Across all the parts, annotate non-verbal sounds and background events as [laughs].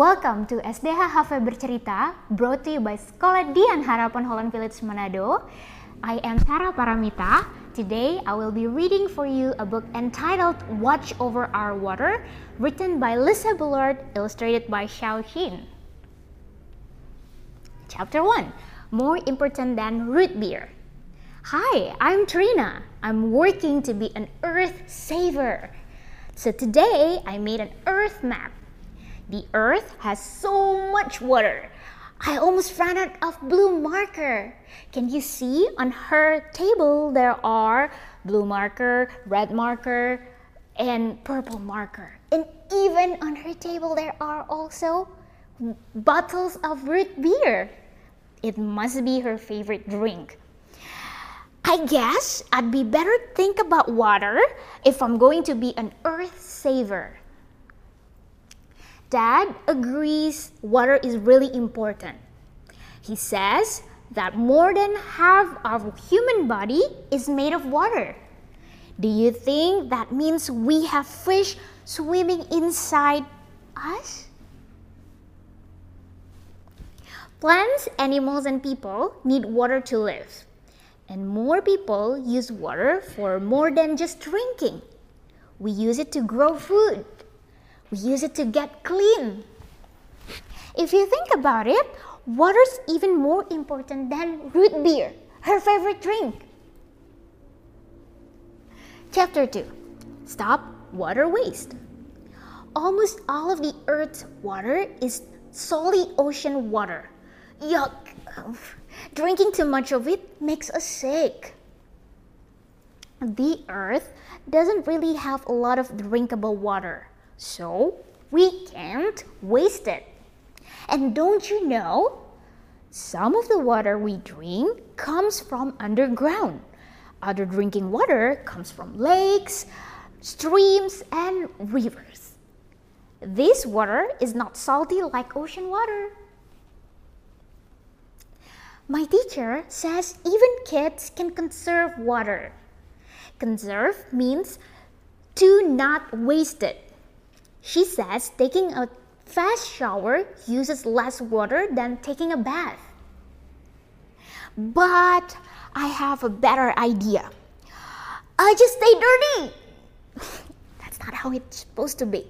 Welcome to SDH HV Bercerita, brought to you by Sekolah Dian Harapan Holland Village Manado. I am Sarah Paramita. Today I will be reading for you a book entitled Watch Over Our Water, written by Lisa Bullard, illustrated by Xiao Xin. Chapter 1 More Important Than Root Beer. Hi, I'm Trina. I'm working to be an earth saver. So today I made an earth map. The earth has so much water. I almost ran out of blue marker. Can you see on her table there are blue marker, red marker, and purple marker. And even on her table there are also bottles of root beer. It must be her favorite drink. I guess I'd be better think about water if I'm going to be an earth saver. Dad agrees water is really important. He says that more than half of human body is made of water. Do you think that means we have fish swimming inside us? Plants, animals, and people need water to live. And more people use water for more than just drinking. We use it to grow food, we use it to get clean. If you think about it, water's even more important than root beer, her favorite drink. Chapter 2 Stop Water Waste. Almost all of the Earth's water is salty ocean water. Yuck! Drinking too much of it makes us sick. The Earth doesn't really have a lot of drinkable water. So we can't waste it. And don't you know? Some of the water we drink comes from underground. Other drinking water comes from lakes, streams, and rivers. This water is not salty like ocean water. My teacher says even kids can conserve water. Conserve means to not waste it. She says taking a fast shower uses less water than taking a bath. But I have a better idea. I just stay dirty. [laughs] That's not how it's supposed to be.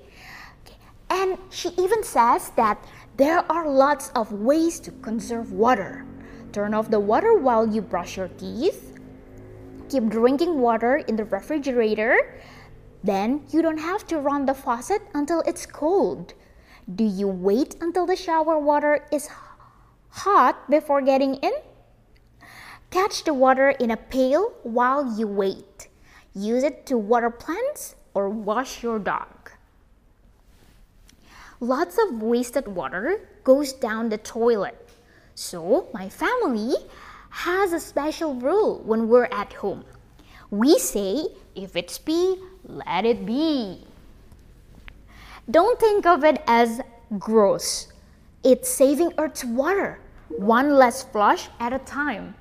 Okay. And she even says that there are lots of ways to conserve water. Turn off the water while you brush your teeth. Keep drinking water in the refrigerator then you don't have to run the faucet until it's cold. Do you wait until the shower water is hot before getting in? Catch the water in a pail while you wait. Use it to water plants or wash your dog. Lots of wasted water goes down the toilet. So, my family has a special rule when we're at home. We say if it's pee, let it be. Don't think of it as gross. It's saving Earth's water, one less flush at a time.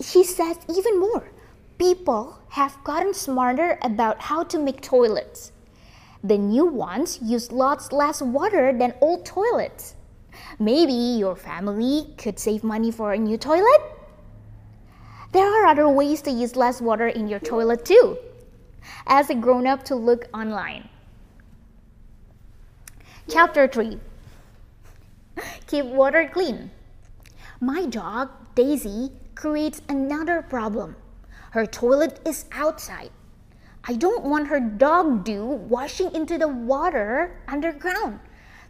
She says even more people have gotten smarter about how to make toilets. The new ones use lots less water than old toilets. Maybe your family could save money for a new toilet? There are other ways to use less water in your toilet too. As a grown up to look online. Chapter 3 Keep water clean. My dog, Daisy, creates another problem. Her toilet is outside. I don't want her dog do washing into the water underground.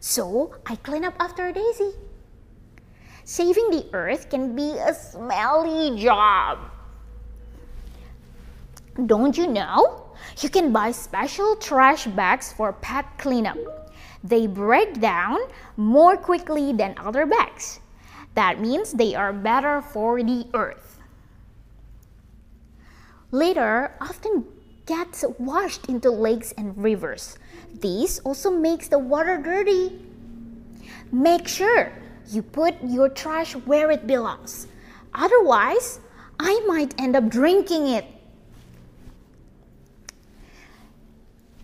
So I clean up after Daisy. Saving the earth can be a smelly job. Don't you know? You can buy special trash bags for pet cleanup. They break down more quickly than other bags. That means they are better for the earth. Litter often gets washed into lakes and rivers. This also makes the water dirty. Make sure you put your trash where it belongs. Otherwise, I might end up drinking it.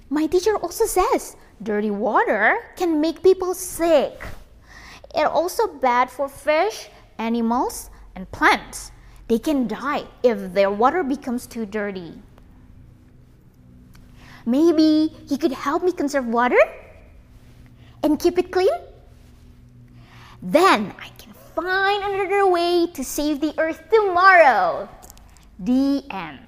My teacher also says dirty water can make people sick. It's also bad for fish, animals, and plants. They can die if their water becomes too dirty. Maybe you could help me conserve water and keep it clean? Then I can find another way to save the earth tomorrow. The end.